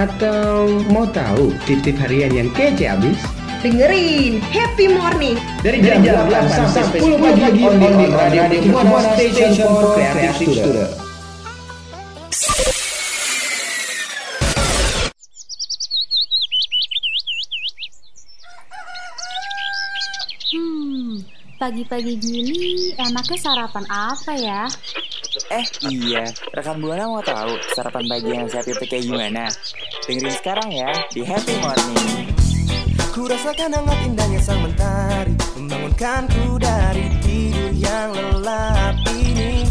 Atau mau tahu tip-tip harian yang kece abis? Dengerin Happy Morning Dari jam, 8 sampai 10 pagi on the Radio Buana Station for Creative Student. Hmm, pagi-pagi gini enaknya sarapan apa ya? Eh iya, rekan Buana mau tahu sarapan pagi yang sehat itu kayak gimana? Dengerin sekarang ya di Happy Morning. Ku rasakan hangat indahnya sang mentari Membangunkanku dari tidur yang lelap ini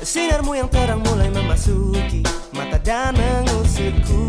Sinarmu yang terang mulai memasuki Mata dan mengusirku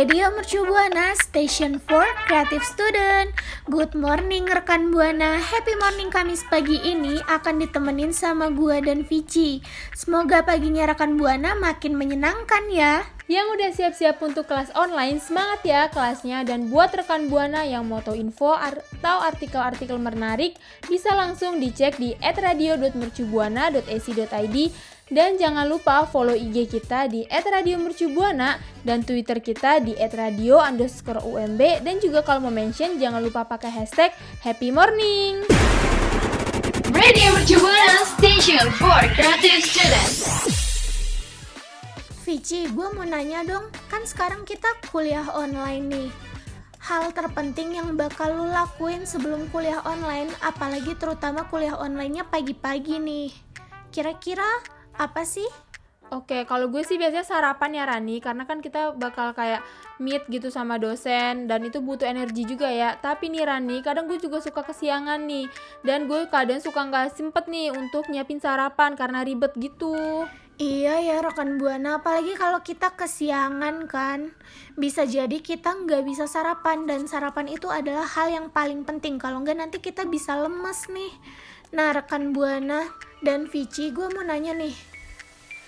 Radio Mercu Buana Station for Creative Student. Good morning rekan Buana. Happy morning Kamis pagi ini akan ditemenin sama gua dan Vici. Semoga paginya rekan Buana makin menyenangkan ya. Yang udah siap-siap untuk kelas online, semangat ya kelasnya. Dan buat rekan Buana yang mau tahu info atau artikel-artikel menarik bisa langsung dicek di @radio.mercubuana.ac.id dan jangan lupa follow IG kita di @radiomercubuana dan Twitter kita di @radio underscore UMB dan juga kalau mau mention jangan lupa pakai hashtag Happy Morning. Radio Mercu Buana Station for Creative Students. Vici, gue mau nanya dong Kan sekarang kita kuliah online nih Hal terpenting yang bakal lu lakuin sebelum kuliah online Apalagi terutama kuliah onlinenya pagi-pagi nih Kira-kira apa sih? Oke, kalau gue sih biasanya sarapan ya Rani, karena kan kita bakal kayak meet gitu sama dosen dan itu butuh energi juga ya. Tapi nih Rani, kadang gue juga suka kesiangan nih, dan gue kadang suka nggak sempet nih untuk nyiapin sarapan karena ribet gitu. Iya ya rekan Buana, apalagi kalau kita kesiangan kan. Bisa jadi kita nggak bisa sarapan. Dan sarapan itu adalah hal yang paling penting. Kalau nggak nanti kita bisa lemes nih. Nah rekan Buana dan Vici gue mau nanya nih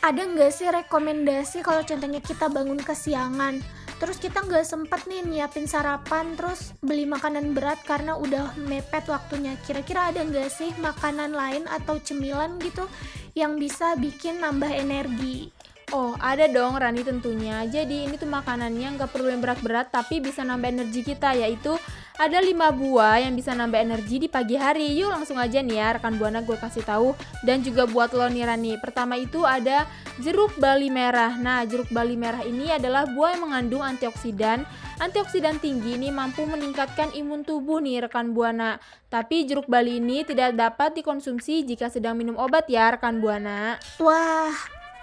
Ada nggak sih rekomendasi kalau contohnya kita bangun kesiangan Terus kita nggak sempet nih nyiapin sarapan Terus beli makanan berat karena udah mepet waktunya Kira-kira ada nggak sih makanan lain atau cemilan gitu yang bisa bikin nambah energi. Oh, ada dong Rani tentunya. Jadi ini tuh makanannya nggak perlu yang berat-berat tapi bisa nambah energi kita yaitu ada 5 buah yang bisa nambah energi di pagi hari. Yuk langsung aja nih ya rekan Buana gue kasih tahu dan juga buat lo nih Rani. Pertama itu ada jeruk bali merah. Nah, jeruk bali merah ini adalah buah yang mengandung antioksidan. Antioksidan tinggi ini mampu meningkatkan imun tubuh nih rekan Buana. Tapi jeruk bali ini tidak dapat dikonsumsi jika sedang minum obat ya rekan Buana. Wah,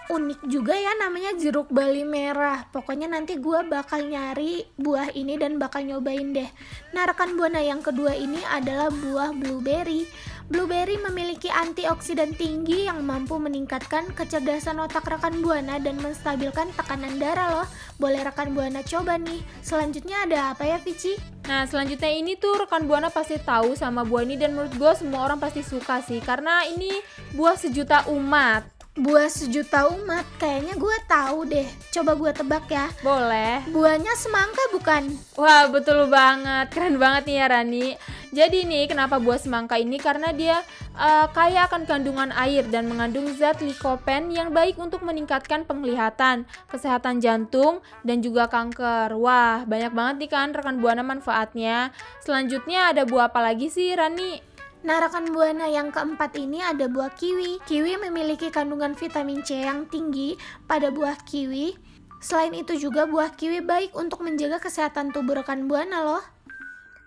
unik juga ya namanya jeruk bali merah. Pokoknya nanti gue bakal nyari buah ini dan bakal nyobain deh. Nah rekan buana yang kedua ini adalah buah blueberry. Blueberry memiliki antioksidan tinggi yang mampu meningkatkan kecerdasan otak rekan buana dan menstabilkan tekanan darah loh. Boleh rekan buana coba nih. Selanjutnya ada apa ya Vici? Nah selanjutnya ini tuh rekan buana pasti tahu sama buah ini dan menurut gue semua orang pasti suka sih karena ini buah sejuta umat. Buah sejuta umat, kayaknya gue tahu deh. Coba gue tebak ya. Boleh. Buahnya semangka bukan? Wah betul banget, keren banget nih ya Rani. Jadi nih kenapa buah semangka ini karena dia uh, kaya akan kandungan air dan mengandung zat likopen yang baik untuk meningkatkan penglihatan, kesehatan jantung dan juga kanker. Wah banyak banget nih kan rekan buana manfaatnya. Selanjutnya ada buah apa lagi sih Rani? Nah, rekan buana yang keempat ini ada buah kiwi. Kiwi memiliki kandungan vitamin C yang tinggi pada buah kiwi. Selain itu juga buah kiwi baik untuk menjaga kesehatan tubuh rekan buana loh.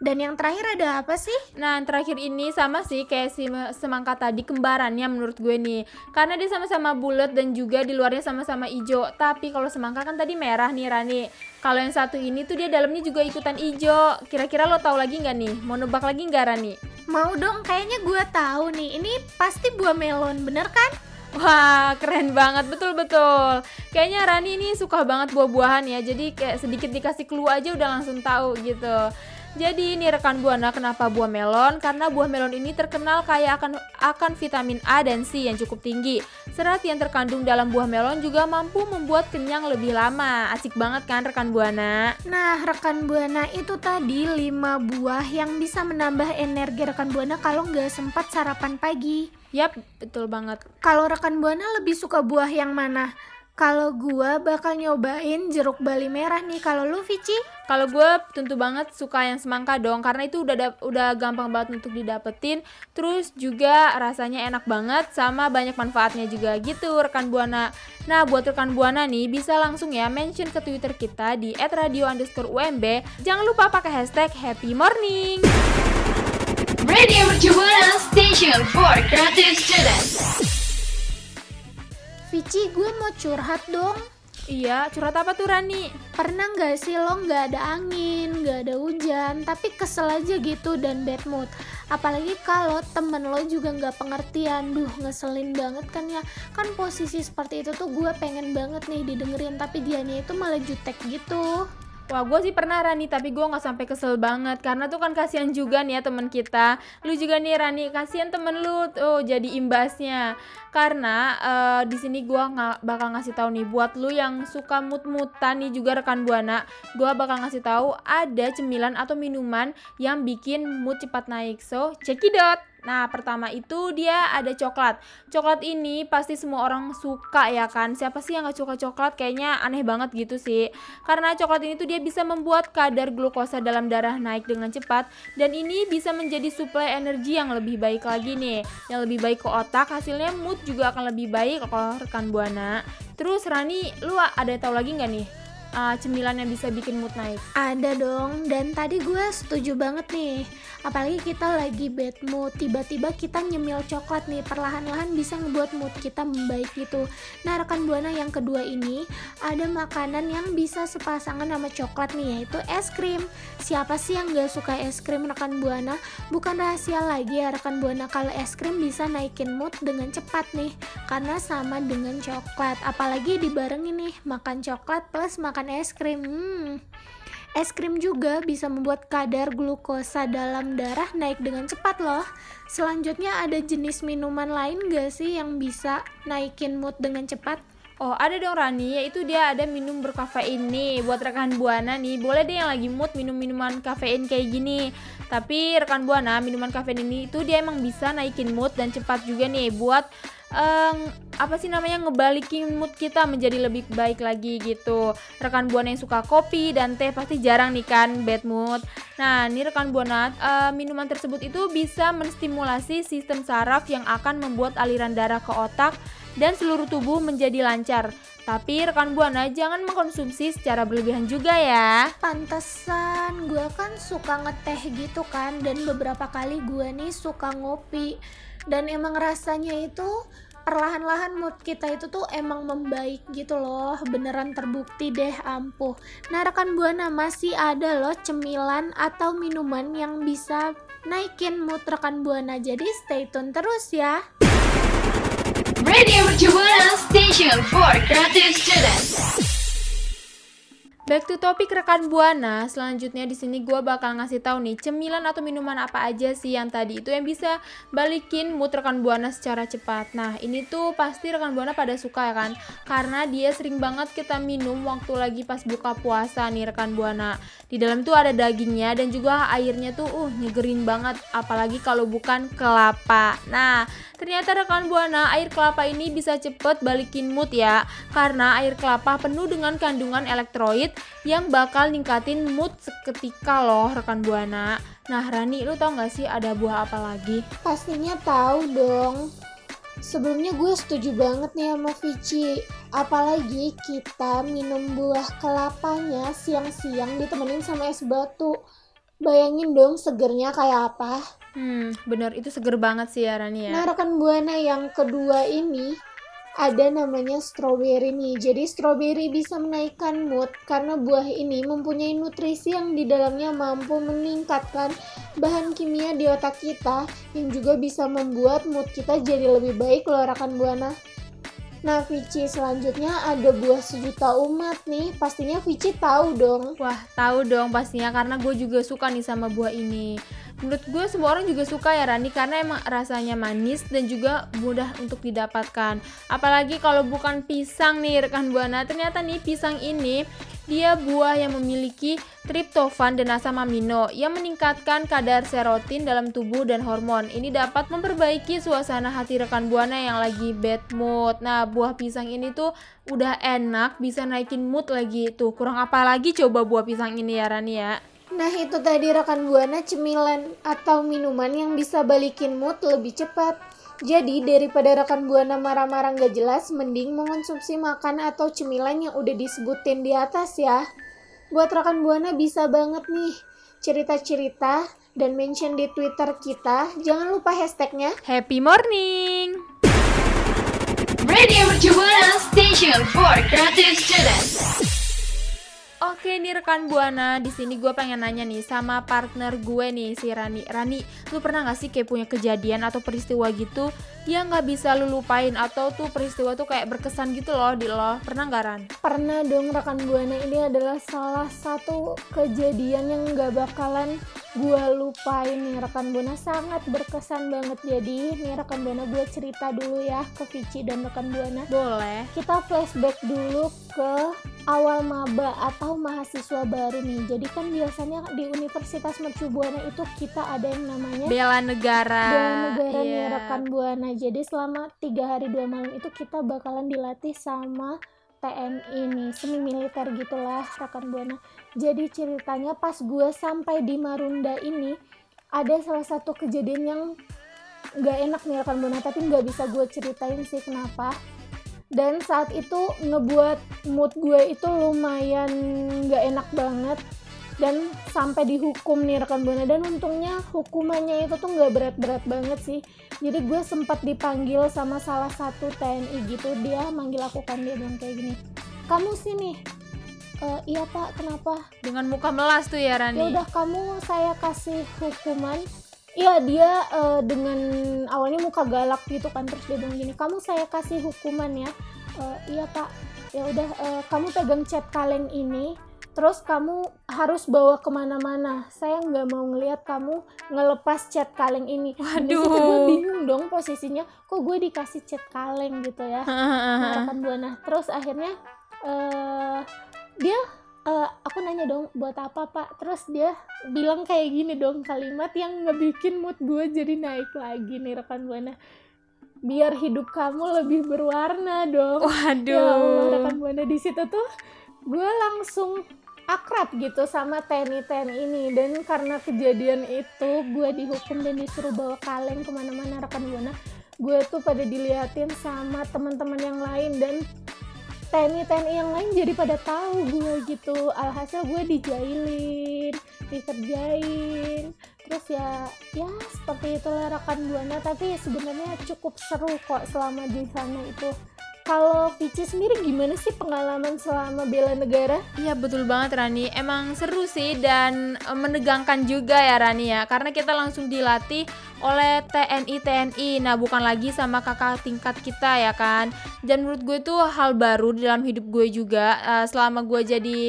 Dan yang terakhir ada apa sih? Nah, yang terakhir ini sama sih kayak si semangka tadi kembarannya menurut gue nih. Karena dia sama-sama bulat dan juga di luarnya sama-sama hijau. Tapi kalau semangka kan tadi merah nih Rani. Kalau yang satu ini tuh dia dalamnya juga ikutan hijau. Kira-kira lo tahu lagi nggak nih? Mau nebak lagi nggak Rani? Mau dong, kayaknya gue tahu nih. Ini pasti buah melon, bener kan? Wah, keren banget, betul-betul. Kayaknya Rani ini suka banget buah-buahan ya. Jadi kayak sedikit dikasih clue aja udah langsung tahu gitu. Jadi ini rekan buana kenapa buah melon? Karena buah melon ini terkenal kaya akan akan vitamin A dan C yang cukup tinggi. Serat yang terkandung dalam buah melon juga mampu membuat kenyang lebih lama. Asik banget kan rekan buana? Nah, rekan buana itu tadi 5 buah yang bisa menambah energi rekan buana kalau nggak sempat sarapan pagi. Yap, betul banget. Kalau rekan buana lebih suka buah yang mana? Kalau gua bakal nyobain jeruk bali merah nih. Kalau lu Vici? Kalau gue tentu banget suka yang semangka dong karena itu udah da- udah gampang banget untuk didapetin. Terus juga rasanya enak banget sama banyak manfaatnya juga gitu rekan buana. Nah buat rekan buana nih bisa langsung ya mention ke Twitter kita di @radio_umb. Jangan lupa pakai hashtag Happy Morning. Radio Mercu Buana Station for Creative Students. Vici, gue mau curhat dong. Iya, curhat apa tuh Rani? Pernah nggak sih lo nggak ada angin, nggak ada hujan, tapi kesel aja gitu dan bad mood. Apalagi kalau temen lo juga nggak pengertian, duh ngeselin banget kan ya. Kan posisi seperti itu tuh gue pengen banget nih didengerin, tapi dianya itu malah jutek gitu. Wah, gue sih pernah Rani, tapi gue nggak sampai kesel banget karena tuh kan kasihan juga nih ya temen kita. Lu juga nih Rani, kasihan temen lu tuh jadi imbasnya. Karena eh, di sini gue nggak bakal ngasih tahu nih buat lu yang suka mut-mutan nih juga rekan buana, gue bakal ngasih tahu ada cemilan atau minuman yang bikin mood cepat naik. So, cekidot. Nah, pertama itu dia ada coklat. Coklat ini pasti semua orang suka ya kan. Siapa sih yang gak suka coklat? Kayaknya aneh banget gitu sih. Karena coklat ini tuh dia bisa membuat kadar glukosa dalam darah naik dengan cepat dan ini bisa menjadi suplai energi yang lebih baik lagi nih. Yang lebih baik ke otak, hasilnya mood juga akan lebih baik kalau rekan Buana. Terus Rani, lu ada tahu lagi nggak nih? Uh, cemilan yang bisa bikin mood naik? Ada dong, dan tadi gue setuju banget nih. Apalagi kita lagi bad mood, tiba-tiba kita nyemil coklat nih, perlahan-lahan bisa ngebuat mood kita membaik gitu. Nah, rekan buana yang kedua ini ada makanan yang bisa sepasangan sama coklat nih, yaitu es krim. Siapa sih yang gak suka es krim rekan buana? Bukan rahasia lagi ya rekan buana kalau es krim bisa naikin mood dengan cepat nih, karena sama dengan coklat. Apalagi dibarengin nih, makan coklat plus makan es krim. Hmm. Es krim juga bisa membuat kadar glukosa dalam darah naik dengan cepat loh. Selanjutnya ada jenis minuman lain gak sih yang bisa naikin mood dengan cepat? Oh ada dong Rani, yaitu dia ada minum berkafein nih Buat rekan Buana nih, boleh deh yang lagi mood minum minuman kafein kayak gini Tapi rekan Buana, minuman kafein ini itu dia emang bisa naikin mood dan cepat juga nih Buat um, apa sih namanya ngebalikin mood kita menjadi lebih baik lagi gitu rekan buana yang suka kopi dan teh pasti jarang nih kan bad mood nah ini rekan buana uh, minuman tersebut itu bisa menstimulasi sistem saraf yang akan membuat aliran darah ke otak dan seluruh tubuh menjadi lancar. Tapi rekan buana jangan mengkonsumsi secara berlebihan juga ya. Pantesan, gue kan suka ngeteh gitu kan dan beberapa kali gue nih suka ngopi dan emang rasanya itu perlahan-lahan mood kita itu tuh emang membaik gitu loh. Beneran terbukti deh ampuh. Nah rekan buana masih ada loh cemilan atau minuman yang bisa naikin mood rekan buana. Jadi stay tune terus ya. Radio Mercu Station for Creative Students. Back to topik rekan buana, selanjutnya di sini gue bakal ngasih tahu nih cemilan atau minuman apa aja sih yang tadi itu yang bisa balikin mood rekan buana secara cepat. Nah ini tuh pasti rekan buana pada suka ya kan, karena dia sering banget kita minum waktu lagi pas buka puasa nih rekan buana. Di dalam tuh ada dagingnya dan juga airnya tuh uh nyegerin banget, apalagi kalau bukan kelapa. Nah ternyata rekan buana air kelapa ini bisa cepet balikin mood ya, karena air kelapa penuh dengan kandungan elektrolit yang bakal ningkatin mood seketika loh rekan buana. Nah Rani, lu tau gak sih ada buah apa lagi? pastinya tahu dong Sebelumnya gue setuju banget nih sama Vici Apalagi kita minum buah kelapanya siang-siang ditemenin sama es batu Bayangin dong segernya kayak apa. Hmm, bener itu seger banget sih ya Rani ya. Nah, rekan Buana yang kedua ini ada namanya strawberry nih. Jadi strawberry bisa menaikkan mood karena buah ini mempunyai nutrisi yang di dalamnya mampu meningkatkan bahan kimia di otak kita yang juga bisa membuat mood kita jadi lebih baik loh rekan Buana. Nah, Vici selanjutnya ada buah sejuta umat nih. Pastinya Vici tahu dong. Wah, tahu dong pastinya karena gue juga suka nih sama buah ini. Menurut gue semua orang juga suka ya Rani karena emang rasanya manis dan juga mudah untuk didapatkan. Apalagi kalau bukan pisang nih rekan buana. Ternyata nih pisang ini dia buah yang memiliki triptofan dan asam amino yang meningkatkan kadar serotin dalam tubuh dan hormon. Ini dapat memperbaiki suasana hati rekan buana yang lagi bad mood. Nah, buah pisang ini tuh udah enak, bisa naikin mood lagi tuh. Kurang apa lagi coba buah pisang ini ya Rani ya. Nah, itu tadi rekan Buana cemilan atau minuman yang bisa balikin mood lebih cepat. Jadi, daripada rekan Buana marah-marah nggak jelas, mending mengonsumsi makan atau cemilan yang udah disebutin di atas ya. Buat rekan Buana bisa banget nih cerita-cerita dan mention di Twitter kita. Jangan lupa hashtagnya Happy morning. Radio Station for Creative Students. Oke nih rekan buana, di sini gue pengen nanya nih sama partner gue nih si Rani. Rani, lu pernah gak sih kayak punya kejadian atau peristiwa gitu yang nggak bisa lu lupain atau tuh peristiwa tuh kayak berkesan gitu loh di lo? Pernah nggak Ran? Pernah dong rekan Buana ini adalah salah satu kejadian yang nggak bakalan gue lupain nih rekan Buana sangat berkesan banget jadi nih rekan Buana gue cerita dulu ya ke Vici dan rekan Buana Boleh. kita flashback dulu ke awal maba atau mahasiswa baru nih. Jadi kan biasanya di Universitas Mercu Buana itu kita ada yang namanya Bela negara. Bela negara nih Iya. rekan buana. Jadi selama tiga hari dua malam itu kita bakalan dilatih sama TNI nih semi militer gitulah rekan buana. Jadi ceritanya pas gue sampai di Marunda ini ada salah satu kejadian yang nggak enak nih rekan buana. Tapi nggak bisa gue ceritain sih kenapa dan saat itu ngebuat mood gue itu lumayan nggak enak banget. Dan sampai dihukum nih rekan buana dan untungnya hukumannya itu tuh nggak berat-berat banget sih. Jadi gue sempat dipanggil sama salah satu TNI gitu. Dia manggil aku kan dia bilang kayak gini kamu sini. "Eh, iya pak. Kenapa? Dengan muka melas tuh ya ya Rani. udah kamu saya kasih hukuman Iya dia eh, dengan awalnya muka galak gitu kan terus dia bilang gini kamu saya kasih hukuman ya. "Eh, iya pak ya udah eh, kamu pegang cat kaleng ini terus kamu harus bawa ke mana-mana. Saya nggak mau ngelihat kamu ngelepas cat kaleng ini. Situ gue Waduh. bingung dong posisinya kok gue dikasih cat kaleng gitu ya? Rekan buana terus akhirnya aku nanya dong buat apa pak? Terus dia bilang kayak gini dong kalimat yang ngebikin mood gue jadi naik lagi nih rekan buana biar hidup kamu lebih berwarna dong. Ya Allah Waduh. rekan buana di situ tuh gue langsung akrab gitu sama TNI TNI ini. Dan karena kejadian itu gue dihukum dan disuruh bawa kaleng ke mana-mana rekan buana gue tuh pada diliatin sama teman-teman yang lain dan TNI TNI yang lain jadi pada tahu gue gitu. Alhasil gue dijailin dikerjain. Terus ya ya seperti itulah rekan buana tapi sebenarnya cukup seru kok selama di sana itu kalau Vici sendiri gimana sih pengalaman selama bela negara Iya betul banget Rani. Emang seru sih dan eh, menegangkan juga ya Rani ya. Karena kita langsung dilatih oleh TNI TNI. Nah bukan lagi sama kakak tingkat kita ya kan. Dan menurut gue itu hal baru dalam hidup gue juga eh, selama gue jadi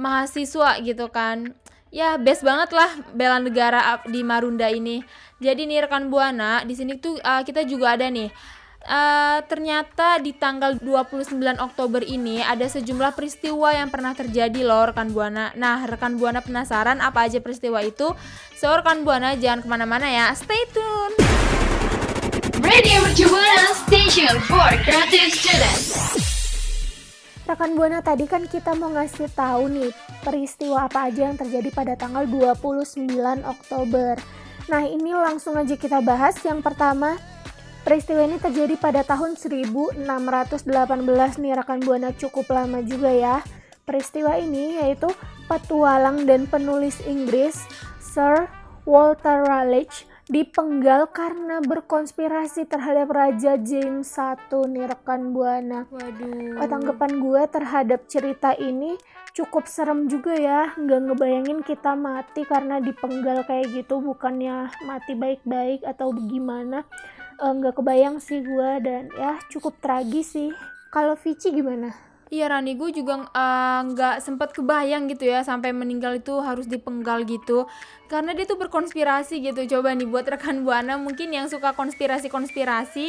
mahasiswa gitu kan. Ya best banget lah bela negara di Marunda ini. Jadi nih rekan buana di sini tuh eh, kita juga ada nih Eh, ternyata di tanggal 29 Oktober ini ada sejumlah peristiwa yang pernah terjadi loh rekan Buana. Nah rekan Buana penasaran apa aja peristiwa itu? So rekan Buana jangan ke mana-mana ya, stay tune. Radio Buana Station for Creative Students. Rekan Buana tadi kan kita mau ngasih tahu nih peristiwa apa aja yang terjadi pada tanggal 29 Oktober. Nah ini langsung aja kita bahas. Yang pertama peristiwa ini terjadi pada tahun 1618 nih rekan Buana cukup lama juga ya. peristiwa ini yaitu petualang dan penulis Inggris Sir Walter Raleigh dipenggal karena berkonspirasi terhadap Raja James I nih rekan Buana. Waduh. Oh, tanggapan gue terhadap cerita ini cukup serem juga ya. Nggak ngebayangin kita mati karena dipenggal kayak gitu, bukannya mati baik-baik atau bagaimana. Nggak kebayang sih gue dan ya cukup tragis sih. Kalau Vici gimana? Iya Rani, gue juga eh, nggak sempet kebayang gitu ya sampai meninggal itu harus dipenggal gitu karena dia tuh berkonspirasi gitu. Coba nih buat rekan buana mungkin yang suka konspirasi-konspirasi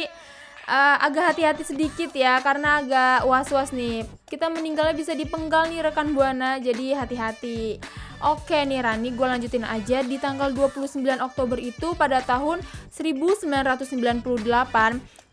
eh, agak hati-hati sedikit ya karena agak was-was nih. Kita meninggalnya bisa dipenggal nih rekan buana, jadi hati-hati. Oke nih Rani, gue lanjutin aja. Di tanggal 29 Oktober itu pada tahun 1998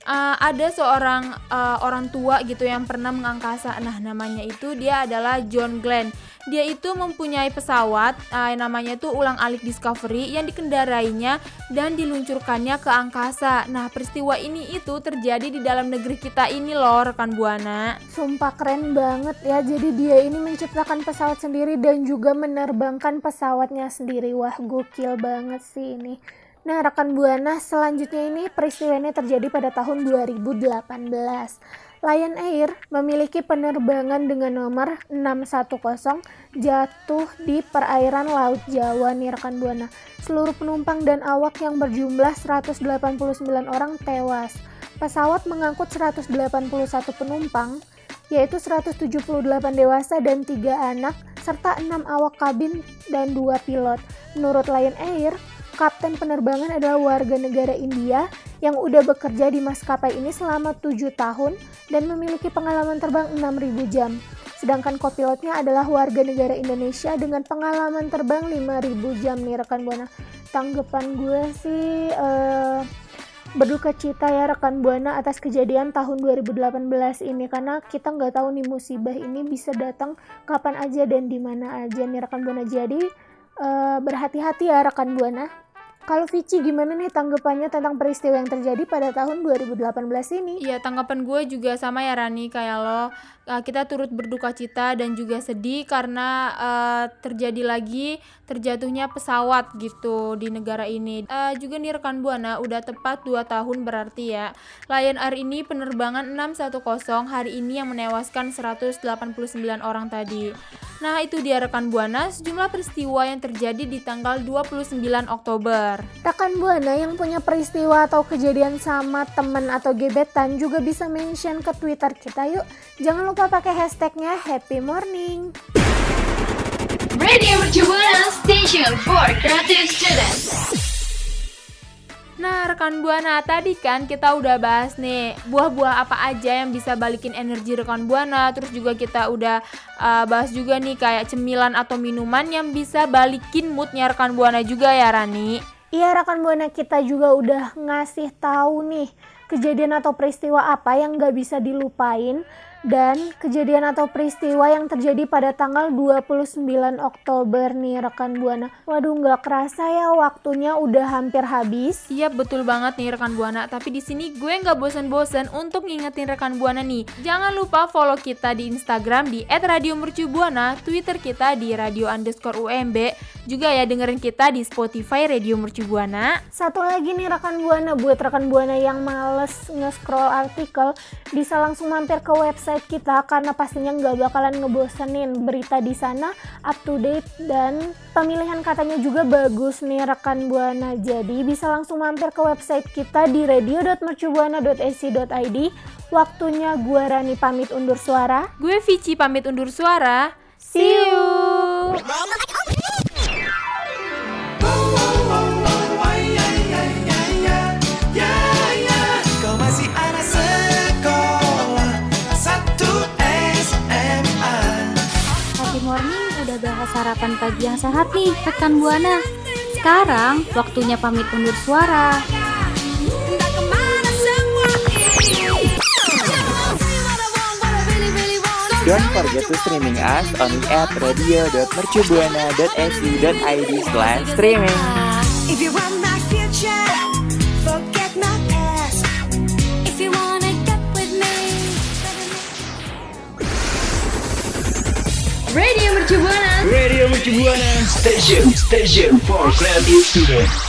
uh, ada seorang uh, orang tua gitu yang pernah mengangkasa. Nah, namanya itu dia adalah John Glenn. Dia itu mempunyai pesawat uh, namanya itu ulang-alik Discovery yang dikendarainya dan diluncurkannya ke angkasa. Nah, peristiwa ini itu terjadi di dalam negeri kita ini loh, rekan Buana. Sumpah keren banget ya. Jadi dia ini menciptakan pesawat sendiri dan juga menerbangkan pesawatnya sendiri. Wah, gokil banget sih ini. Nah, rekan Buana, selanjutnya ini peristiwa ini terjadi pada tahun 2018. Lion Air memiliki penerbangan dengan nomor 610 jatuh di perairan Laut Jawa nih rekan Buana. Seluruh penumpang dan awak yang berjumlah 189 orang tewas. Pesawat mengangkut 181 penumpang, yaitu 178 dewasa dan 3 anak, serta 6 awak kabin dan 2 pilot. Menurut Lion Air, kapten penerbangan adalah warga negara India yang udah bekerja di maskapai ini selama 7 tahun dan memiliki pengalaman terbang 6000 jam. Sedangkan kopilotnya adalah warga negara Indonesia dengan pengalaman terbang 5000 jam nih rekan Buana. Tanggapan gue sih uh, berduka cita ya rekan Buana atas kejadian tahun 2018 ini karena kita nggak tahu nih musibah ini bisa datang kapan aja dan di mana aja nih rekan Buana. Jadi uh, berhati-hati ya rekan Buana. Kalau Vici gimana nih tanggapannya tentang peristiwa yang terjadi pada tahun 2018 ini? Iya, tanggapan gue juga sama ya Rani kayak lo. Uh, kita turut berduka cita dan juga sedih karena uh, terjadi lagi terjatuhnya pesawat gitu di negara ini. Uh, juga nih rekan Buana udah tepat 2 tahun berarti ya. Lion Air ini penerbangan 610 hari ini yang menewaskan 189 orang tadi. Nah, itu dia rekan Buana sejumlah peristiwa yang terjadi di tanggal 29 Oktober. Rekan Buana yang punya peristiwa atau kejadian sama temen atau gebetan juga bisa mention ke Twitter kita yuk. Jangan lupa pakai hashtagnya Happy Morning. Radio Buana Station for Creative Students. Nah, rekan Buana, tadi kan kita udah bahas nih buah-buah apa aja yang bisa balikin energi rekan Buana. Terus juga kita udah uh, bahas juga nih kayak cemilan atau minuman yang bisa balikin moodnya rekan Buana juga ya, Rani. Iya, rekan Buana kita juga udah ngasih tahu nih kejadian atau peristiwa apa yang gak bisa dilupain dan kejadian atau peristiwa yang terjadi pada tanggal 29 Oktober nih rekan Buana. Waduh nggak kerasa ya waktunya udah hampir habis. Iya betul banget nih rekan Buana. Tapi di sini gue nggak bosan-bosan untuk ngingetin rekan Buana nih. Jangan lupa follow kita di Instagram di @radiomercubuana, Twitter kita di radio underscore UMB, juga ya dengerin kita di Spotify Radio Mercubuana. Satu lagi nih rekan Buana. Buat rekan Buana yang males nge-scroll artikel bisa langsung mampir ke website website kita karena pastinya nggak bakalan ngebosenin. Berita di sana up to date dan pemilihan katanya juga bagus nih rekan buana. Jadi bisa langsung mampir ke website kita di radio.mercubuana.ac.id waktunya gua Rani pamit undur suara. Gue Vici pamit undur suara. See you sarapan pagi yang sehat nih, rekan Buana. Sekarang waktunya pamit undur suara. Don't forget to streaming us on at radio.mercubuana.su.id slash streaming. Muchibuana. Radio Muchibuana. Station, station for creative students.